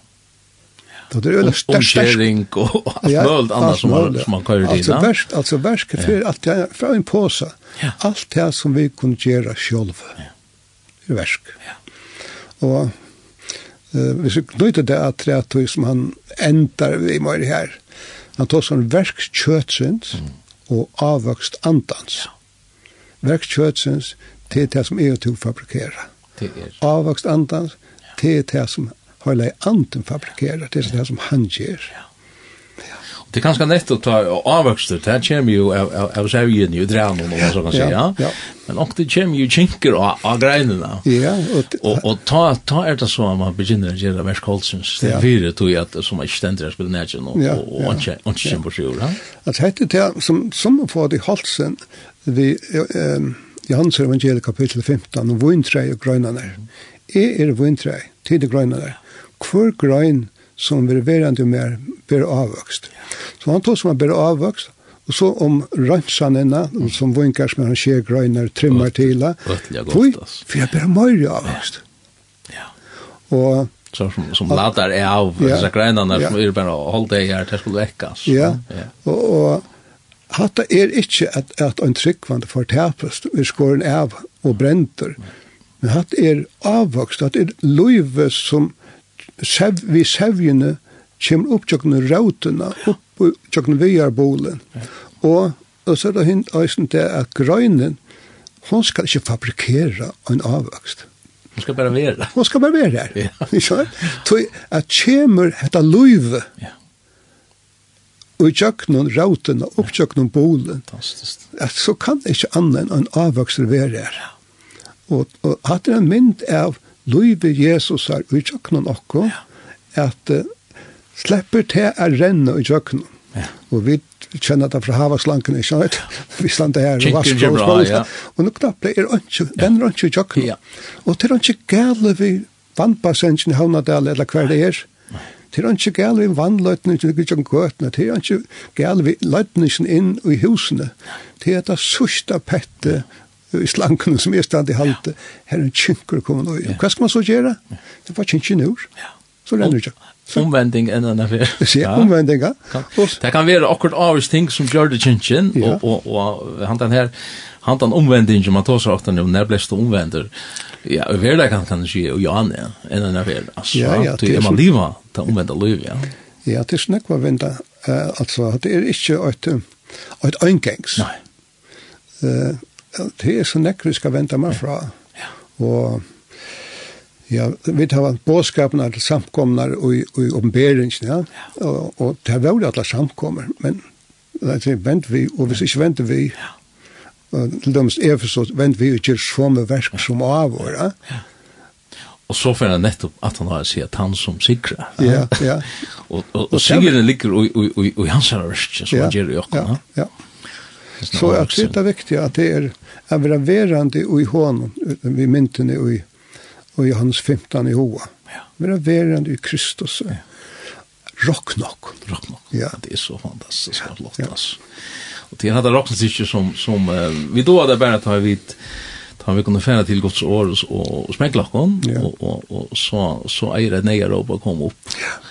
Det er øyla størst. Omkjering og alt ja, mulig annet som man, som man kører inn. Altså versk, altså versk for alt det er fra en påse. Ja. Alt det som vi kunne gjøre selv. Ja. Det er versk. Ja. Og uh, hvis vi knyter det at det er som han endar vi må her, han tar sånn verkskjøtsins mm. og avvokst andans. Ja verks kjøtsens, det det som er til å fabrikere. Avvokst andans, til det som høyla i anden fabrikerer, det er det som han gjør. Ja. Det kan kanske netto ta avväxter det kommer ju av av serien ju drön om vad så kan säga. Men också det kommer ju kinker och av gränarna. Ja, och och ta ta är det så man börjar göra vars kolsens. Det blir det ju att som man ständigt spelar nätchen och och och och kämpa sig ur. Att hette det som som får det halsen vi ehm Johannes evangeliet kapitel 15 om vintre og grønene. Jeg er vintre, tid og grønene. Hvor grøn som blir verande mer ber avvokst. Så han tog som han ber avvokst, och så om rönsanena som vinkar som han skjer grøyner, trimmer til, for för ber mer avvokst. Ja. Och så som, som laddar är av ja, så grönarna ja. som är bara håll det här det skulle väckas. Ja. ja. Och, och hatta är inte att att en tryckvande för täpest vi skor en av och bränter. Men hatt är avvuxet att är löve som sev, vi sevjene kommer opp tjøkken rautene, opp tjøkken vejarbolen. Ja. Og, og så er det hint eisen til at grøynen, hon skal ikke fabrikere en avvokst. Hon skal bare være der. Hon skal bare være der. Ja. Ikke sant? at kommer etter løyve, ja. og tjøkken rautene, opp tjøkken bolen, at så kan det ikke annet enn en avvokst være her. Ja. Og, og hatt er en mynd av løyve Jesus er i tjøkkenen okko, ja. at uh, slipper til å renne i tjøkkenen. Ja. Og vi kjenner det fra havaslanken, ikke sant? Vi slander her og vasker og spåler. Ja. Og nå knapper er ikke, den er ikke i tjøkkenen. Ja. Og til er ikke gale vi vannbassengen i Havnadal, eller hver det er. Det er ikke gale vi vannløytningen i Gudjankøtene, det er ikke gale vi løytningen inn i husene. Det er det sørste pettet i slanken som er stand i halte, her er en kynkur kommet og hva skal man så gjøre? Det var kynkin nå. så renner det ikke. Omvending enn enn affær. Se, omvending, ja. Det kan være akkurat avvis ting som gjør det kynkin, og, og, og han den her, han den omvending som man tar seg ofte, når det omvender, ja, i verdagen kan det si, og ja, enn enn affær, ja, ja, det er man liva, det omvendda liv, ja. Ja, det er snakk var venda, altså, det er ikke et, et, et, et, det er så nekk vi skal vente meg fra. Ja. Og ja, vi tar vant bådskapene til samkomne og i, i omberingen, ja. ja. Og, og det var det samkommer, men det er vent vi, og hvis ikke venter vi, ja. og til dømes er for så vent vi ikke så med versk som av vår, ja. ja. Og så får jeg nettopp at han har sett han som sikrer. Ja, ja. og, og, og, og ligger i hans versk, som han gjør i åkken. Ja, ja. ja. Så at det är viktigt att det är å være verande i honom vi myntene i, i hans 15 i hoa. Ja. Være verande i Kristus. Ja. Rock knock. Rock knock. Ja. Det är så fantastiskt att låta ja. Och det hade rock sig som som uh, vi då hade bara tagit vid tar vi kunde färna till Guds år och och smäckla kon ja. och och och så så är det när jag då kom upp. Ja.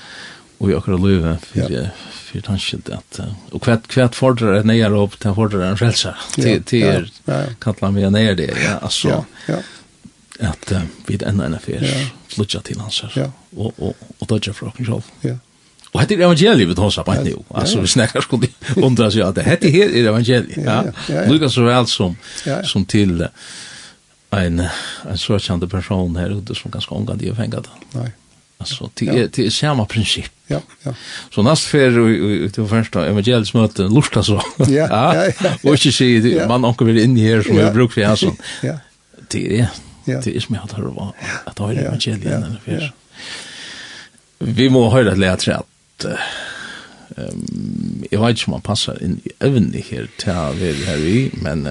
Och jag kan lova för ja för tanskilt att och kvärt kvärt fordrar ett nejar upp till fordrar en frälsa till till er kallar mig ner det ja alltså ja ja. att uh, vid en en affär flutja till hans ja och och och dodge för oss själv ja Och det är evangeliet vi tar oss på nu. Alltså vi snackar skulle undra sig att det hette här är evangeliet. Ja. ja, ja. Lukas så väl som som till en en sån person här ute som ganska omgående fängad. Nej. Alltså det är det är samma princip. Ja, ja. Så näst för det första evangelisk möte lusta så. Ja. Och inte se man onkel vill in här som vi brukar för alltså. Ja. Det är det är som jag har varit att ha evangeliet eller för. Vi må höra det lätt att ehm jag vet inte om man passar in även här till här vi här i men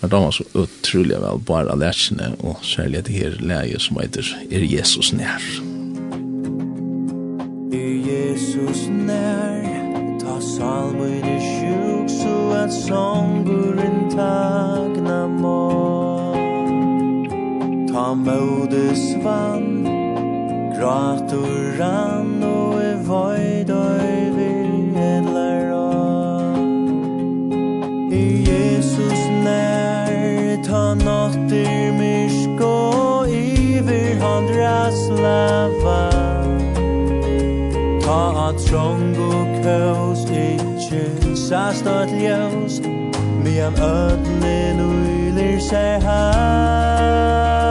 Men de var så utrolig vel bare lærkene, og særlig det her leie som heter Er Jesus nær? Er Jesus nær, ta salmen i sjuk, så at sångeren tagna må. Ta mødes vann, grator rann og lava. Ta a trong og kaos Ikkje sast at ljøs. Mi am ödlin uilir seg her.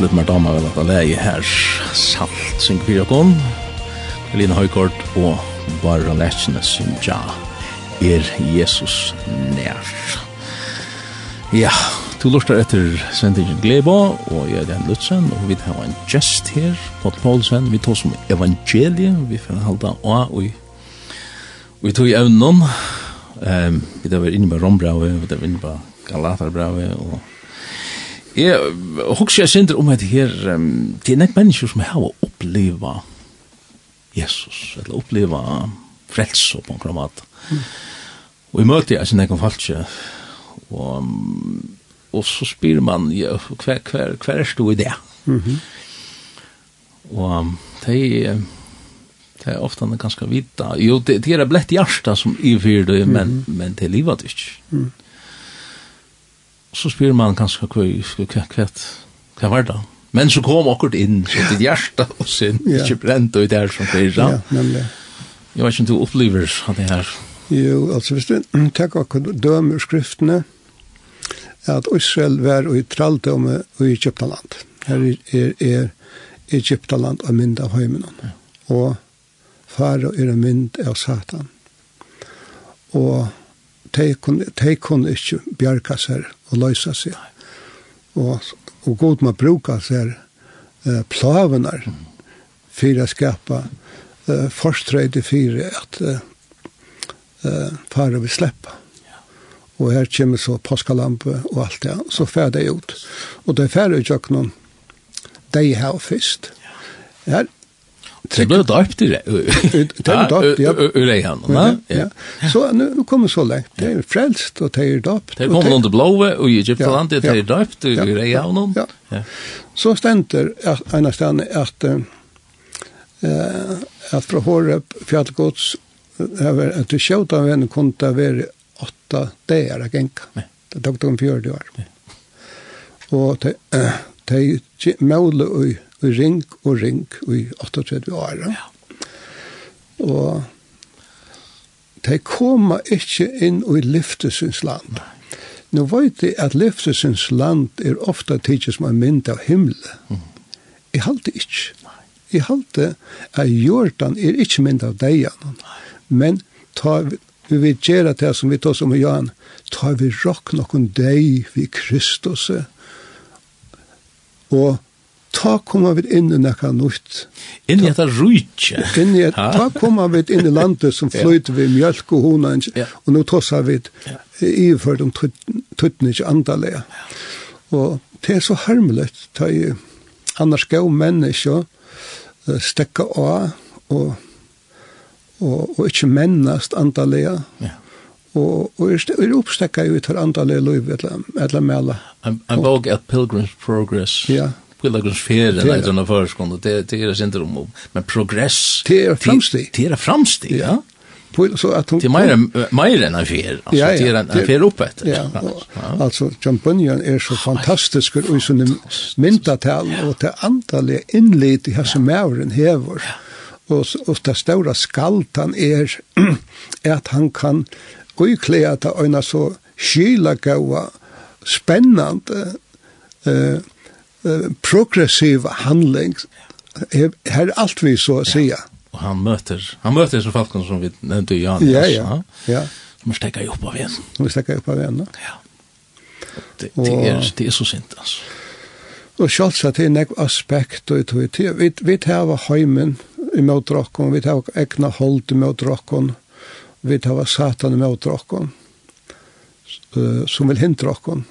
litt mer damer vel at det er her. Salt, syng fyra kon, Lina Høykort og Barra Letsjene Synja, er Jesus nær. Ja, du lortar etter sendingen Gleba, og jeg er Dan Lutzen, og vi har en gest her, Pott Paulsen, vi tar som evangeliet, vi får halda av, og vi tog i evnen, um, vi tar vi inne på Rombrave, vi tar vi inne på Galaterbrave, og Jeg husker jeg synder om at her, um, det er nek mennesker som har oppleva Jesus, eller oppleva frelse på en kramat. Mm. Og i møte jeg sin jeg kom falskje, og, og så spyr man, ja, hver, hver, hver er stå i det? Mm -hmm. Og det Det er ofte ganske vita. Jo, det, det er blett hjärsta som i fyrir det, men, mm -hmm. men det er livet ikke. Mm så spyr man kanskje hva, hva, hva, hva var det? Men så kom akkurat inn, så ditt hjerte og sin, ja. ikke brent og det her som det er, ja, nemlig. Jeg vet ikke om du opplever det her. Jo, altså hvis du tenker akkurat dømer skriftene, at Israel var i traldomme og i Egyptaland. Her er, er Egyptaland av mynd av høymenon. Ja. Og fara er en mynd av Satan. Og de kunne, de kunne ikke bjerke seg og løse seg. Og, og god man bruker seg eh, plavenar for å skapa eh, forstrøyde for at eh, fare vil slippe. Og her kommer så påskalampe og alt det, så fer det ut. Og det fer jo ikke noen de har først. Her Det blev döpt i det. Det blev döpt, ja. Ur det han, ja. Så nu kommer så länge. Det är frälst och det är döpt. Det kommer under blåa och i Egyptaland, det är döpt ur det han. Ja. Så ständer ena ställen att att från Horeb fjällgods över att du sköt av en konta var åtta dagar att gänka. Det tog de fjörde år. Och det är mål och i ring og ring i 38 år. Ja. Og de koma ikke inn i lyftesins land. Nå vet jeg at lyftesins land er ofta tidlig som en mynd av himmelen. Mm. Jeg halte ikke. Jeg halte at jordan er ikke mynd av deian. Men ta, vi vil gjøre det som vi tar som i Johan, ta vi råk noen deg vi Kristus og ta kommer vi inn i nekka nutt. Inn i etta rujtje. Inn i etta, ta kommer vi inn i landet som fløyter vi mjölk og hunans, ja. og nå tossa vi i for de tuttene ikke andalega. Og det er så harmelig, ta i annars gav mennesker stekka av og, og, og ikke mennast andalega. Ja og og er uppstekka ut her andalega løyv eller, eller mela. En I'm at Pilgrim's Progress. Ja pilgrimsfärden eller såna förskon och det det är inte om men progress. Det är framsteg det är framsteg ja. På så att det mer mer än en alltså det är en fär uppåt ja alltså champagnen är så fantastisk och så en mintatal och det antalet inlet i hans mären hävor och och det stora skaltan är att han kan gå i kläta så skilagaua spännande eh uh, progressiv handling. Her er alt vi så sier. Og han møter, han møter disse falken som vi nevnte i Janus. Ja, ja, ja. Som er stekket opp av igjen. Som stekker opp av igjen, ja. Det, det, er, det er så sint, altså. Og sjálfs at det er nek aspekt og tog til. Vi, vi tar heimen i møtrokken, vi tar egna hold i møtrokken, vi tar satan i møtrokken, uh, som vil hindra okken.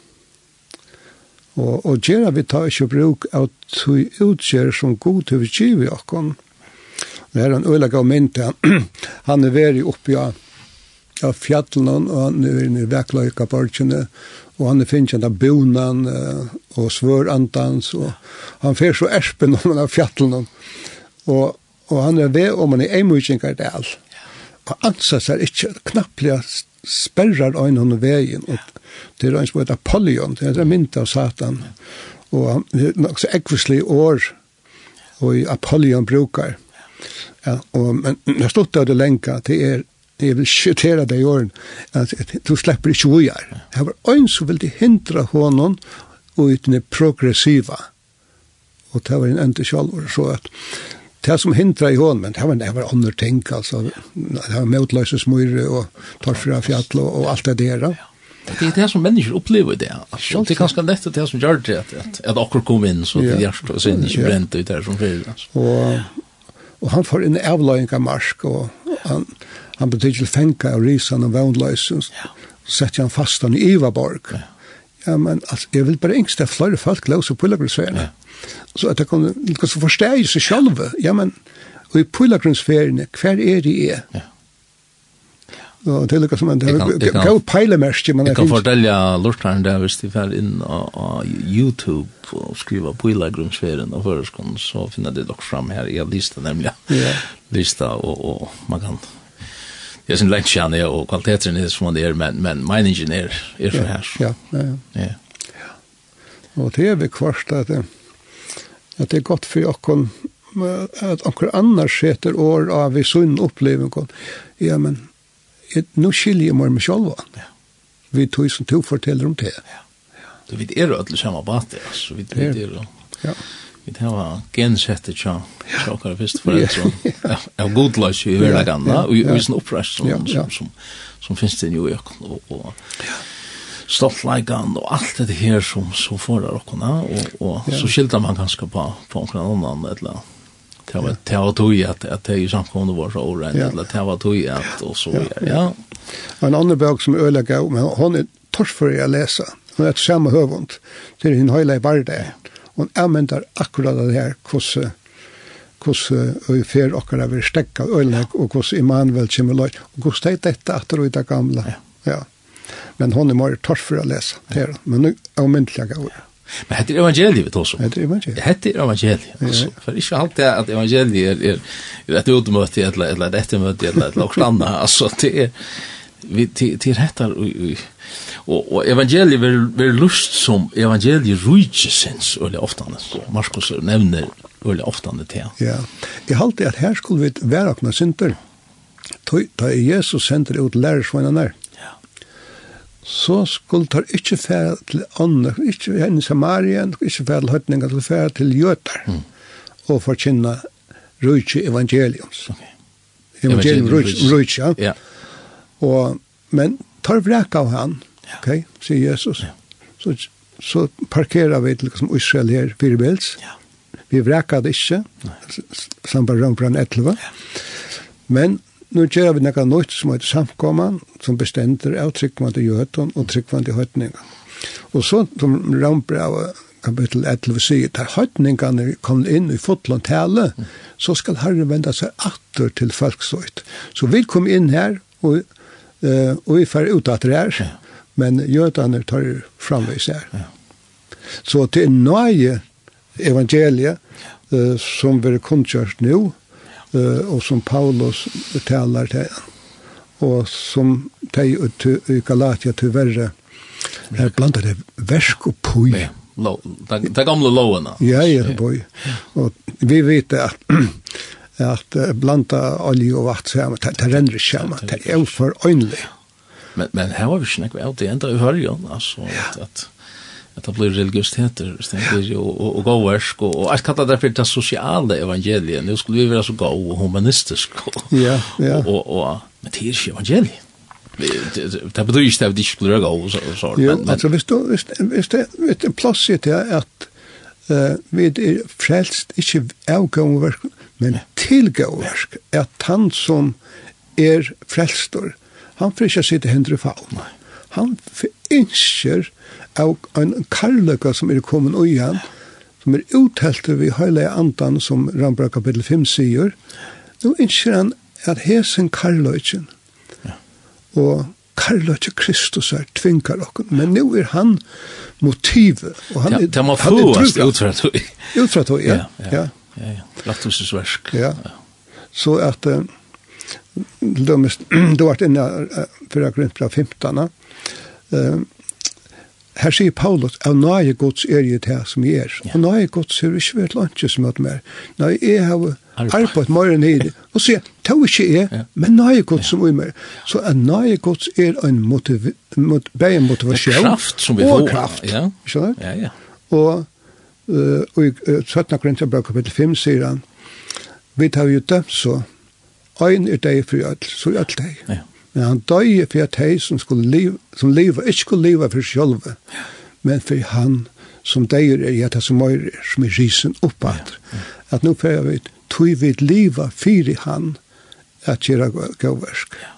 Og, og gjerne vi tar ikke bruk av tog utgjør som god til vi giv i okken. Det er en øyelig av mynd han er veri oppi av, av fjallene, og han er inne i vekløyka borgene, og han er finnkjent av bonan og svørandans, og han fer så erspen om han av fjallene, og, og han er ved om han er eimutjengar del. Og ansa seg ikke knapplig sperrar øynene veien, og det er en som heter Apollyon, det er en mynd av Satan, og det er nok så ekvislig år, og Apollyon brukar. Ja, og, men jeg stod av det lenka, det er jeg vil skjøtere deg i åren, at du slipper ikke hvor jeg. Det var en som ville hindra hånden og uten det progressiva. Og det var en enda kjallor, så at det som hindra i hon, men det var, det var andre ting, altså. Det var smör och og torfra fjall og, og alt det der. Ja. Det är det som människor upplever det. Alltså, det är ganska lätt att det som gör det att, att, att akkur kom in så det hjärtat och sen inte bränt ut där som fyra. Och, och han får en avlöjning marsk och han, han betyder fänka av risan och vänlösen. Ja. Sätter han fast han i Ivaborg. Ja Ja, men altså, jeg vil bare engst at flere folk løser pilgrimsferdene. Ja. Så at jeg kan liksom forstege seg selv. Ja, men og i pilgrimsferdene, hver er de er? Ja. Og det er liksom en god peilemerske. Jeg kan fortelle lortaren der hvis de fer inn av YouTube og skriver pilgrimsferien og føreskånd, så finner de dere fram her. Jeg har lista nemlig. Ja. Lista, og, og man kan jag syns lätt känner jag och kvaliteten är som det är men men min ingenjör är för här. Ja, ja. Ja. ja. Och det är vi kvarst att att det är gott för jag att onkel annars heter år av vi sunn upplevelse. Ja men ett nu skiljer man med själva. Ja. Vi tog som tog fortäller om det. Ja. Du vet är det alla samma bat alltså. Vi vet det. Ja. Vi tar var gensettet tja, tja okkar fyrst foreldre, av godløs i hverdag anna, og i sin opprest som som, som, som, som finnes det jo i New og, og stoltleikan og alt det her som som forar okkurna, og og så skildar man ganske på på okkar annan, eller det var det var tog att att det är ju samkomna var så orätt eller det var tog att och så ja. ja. En annan bok som ölägga men hon är törs för att läsa. Hon är ett samma hövund. Det hin en i vardag. Og jeg mener akkurat det her, hvordan hvordan vi fer okkar av stekka øyleg, og hvordan Immanuel kommer løy, og hvordan det er dette at det er gamle. Ja. ja. Men hon er mer torf for å lese, det er, men nu er hun myndelig gav. Men hette er evangeliet, vi tås om. Hette er evangeliet. Hette er evangeliet, altså. For ikke alt det at evangeliet er, er, er et utmøte, eller, eller et ettermøte, eller et eller annet, altså, det er, vi, det, det er hette er, Og, og evangeliet vil, vil lust som evangeliet rujtjesens, eller ofte så Markus nevner eller oftane til. Ja, jeg halte at her skulle vi være åkna synder. Da Jesus sender ut lærersvannene der, ja. så skulle han ikke fære til andre, ikke henne til Samaria, ikke fære til høytninger, til fære til jøter, mm. og forkynne rujtje evangeliums. Okay. Evangelium rujtje, ja. ja. Og, men tar vrek av han, ja. okay, sier Jesus. Ja. Så, så parkerer vi liksom Israel her firebils. Ja. Vi vreka det ikke, sambar Rømbran 11. Ja. Men nu gjør vi noe nytt som heter samkomman, som bestender av tryggvande jøten og tryggvande høytninga. Og så som Rømbran kapittel 11 sier, der høytningene kom inn i fotland tale, så skal Herren vende seg atter til folksøyt. Så vi kom inn her, og Eh, og vi fer ut at det er, ja. men jødene tar framvis her. Ja. Så til nøye evangeliet eh, som vi er kundkjørt nå, eh, og som Paulus taler til, og som de i Galatia til verre, er blant det versk og pui. Ja. Det gamle lovene. Ja, ja, boy. Og vi vet at at blanda olje og vatt sammen, det, det renner ikke sammen, det er jo for øynlig. Men, men her var vi ikke nekve av det enda i hørgen, altså, at, at, at det blir religiøsiteter, og, og, og gåversk, og, og jeg kallar det for det sosiale evangeliet, nå skulle vi være så gå og humanistisk, og, ja, ja. Og, og, og, men det er ikke evangeliet. Det betyr ikke at det ikke blir gå, og så, så, men, jo, altså, hvis, du, hvis, hvis det hvis det er plass i det at uh, vi er frelst, ikke avgående verken, Men ja. er at han som er frelstor, han får ikke sitte hendri faun. Han innskjer av en karløkka som er kommet ui han, som er utheltet vi høyla andan som Rambra kapitel 5 sier, nå innskjer han at hesen karløkken, og Karløtje Kristus er tvinkar okkur, men nu er han motivet, og han er, ja, han er. Utfra tog. Utfra tog, ja. ja, ja. ja. Ja, ja. Lattusesversk. Ja. Så at uh, de, du har vært inne uh, for jeg för fra 15. Uh, Her sier Paulus, av nøye gods er jeg det som jeg er. Og nøye gods er ikke vært lunge som er mer. Nei, jeg har arbeidt mer enn hit. Og sier, det er ikke jeg, men nøye gods som er mer. Så av nøye gods er en motiv, mot, motivasjon. kraft som vi får. Og kraft. Ja, ja. ja. Og og i uh, 17. Korintherbrev kapittel 5 sier han, vi tar jo dømt så, ein er deg for alt, så er alt deg. Ja. Men han døg for at deg som, skulle liv, som liv, ikke skulle liva for sjølve, ja. men for han som deg er i etter som er, som er risen oppatt. Ja. Ja. At nå prøver vi, tog vi liva fyrir han, at gjøre gåversk. Ja.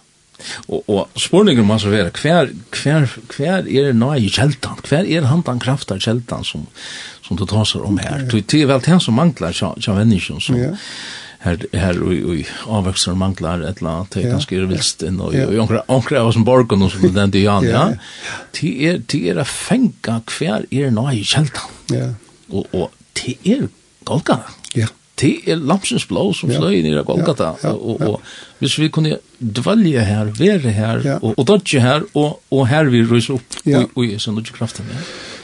Og, og spurningen må så være, hver, hver, hver er nøye kjeltan? Hver er han den krafta kjeltan som, som du tar seg om her. Ja. Det er vel det som manglar av mennesker som ja. her, her og, og avvekster manglar et eller annet, det er ganske irvilst inn, og, og, og av oss som borgen og som den dian, ja. ja Det er, det er å fenga hver er nå i kjeltan. Ja. Og, og det er Golgata. Ja. Det er lampsens blå som fløy ned i Golgata. Ja. Og, og, hvis vi kunne dvalje her, være her, og, og dodge her, og, og her vi ryser opp, og, og, og, og, og, kraften ja og,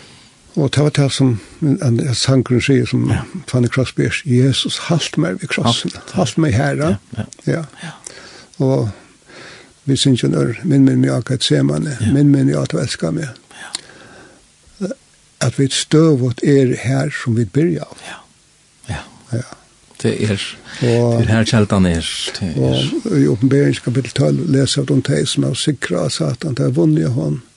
Og det var det som en, en sangren sier som ja. Fanny Crosby er, Jesus, halt meg ved krossen, halt, halt meg her. Ja, ja. ja. Og vi synes jo når min min mig akkurat ser man, ja. min min jag att älska mig. Ja. At vi støv vårt er her som vi byrja av. Ja. Ja. ja. Det er, og, det er her kjeltan er. Det er. Og i oppenbering kapittel 12 leser at om de som er sikra satan, det er vunnet hon. Ja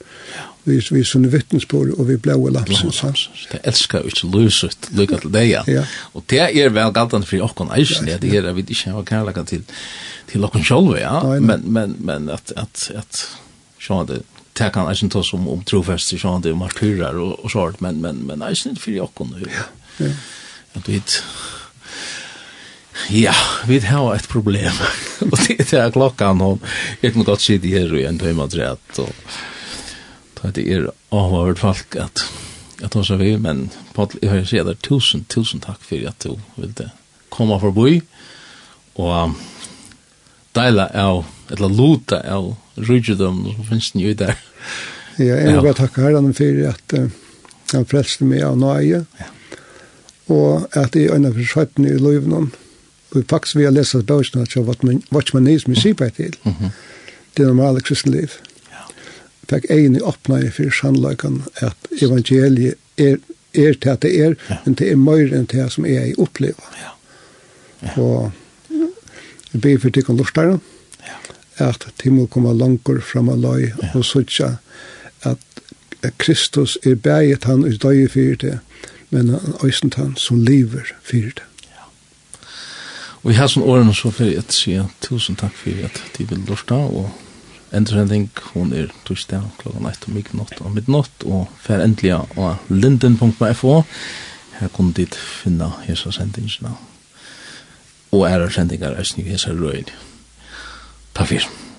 vi vi sunne vittnesbord og vi blåa lapsen hans. Det elskar ikke løsut, lykka til deg. Ja. Og det er vel galtan for okkon eisen, det er at vi ikke har kærlega til, til okkon sjolv, ja. Men, men, men at, at, at, sjå det, det kan eisen ta som om trofester, sjå det, martyrer og, og sånt, men, men, men eisen for okkon, ja. ja. At vi, Ja, vi har et problem. og det er klokkan, og jeg kan godt si det her, og en tøymadrett, og at det er avhåret folk at at tar vi, men Paul, jeg har sier deg tusen, tusen takk for at du ville komme forbi og deila av, eller luta av rydgjødom som finnes den jo der. Ja, jeg vil bare takke herren for at uh, han frelste meg av nøye ja. og at jeg øyne for skjøpene i løyvene, og faktisk vil jeg lese bøkene at jeg var ikke man nys med sipet til. Det er normale kristenliv. Mm fikk egen egni åpnare for sannlagan at evangeliet er, er til at det er, ja. men det er mer enn det som jeg opplever. Ja. ja. Og jeg ber for tikkene lortare, ja. at de må komme langer fram av løy ja. og sutja at Kristus er bæget han i døye fyrir det, men han øysent han som lever fyrir det. Og i hans årene så vil jeg sier tusen takk for at de vil lortare og Endrending, hon er torsdag klokka 1 om midnatt og midnatt, og fer endelig av linden.fo. Her kunne dit finna hesa sendingina. Og er sendingar er snitt hesa røyni. Takk fyrir.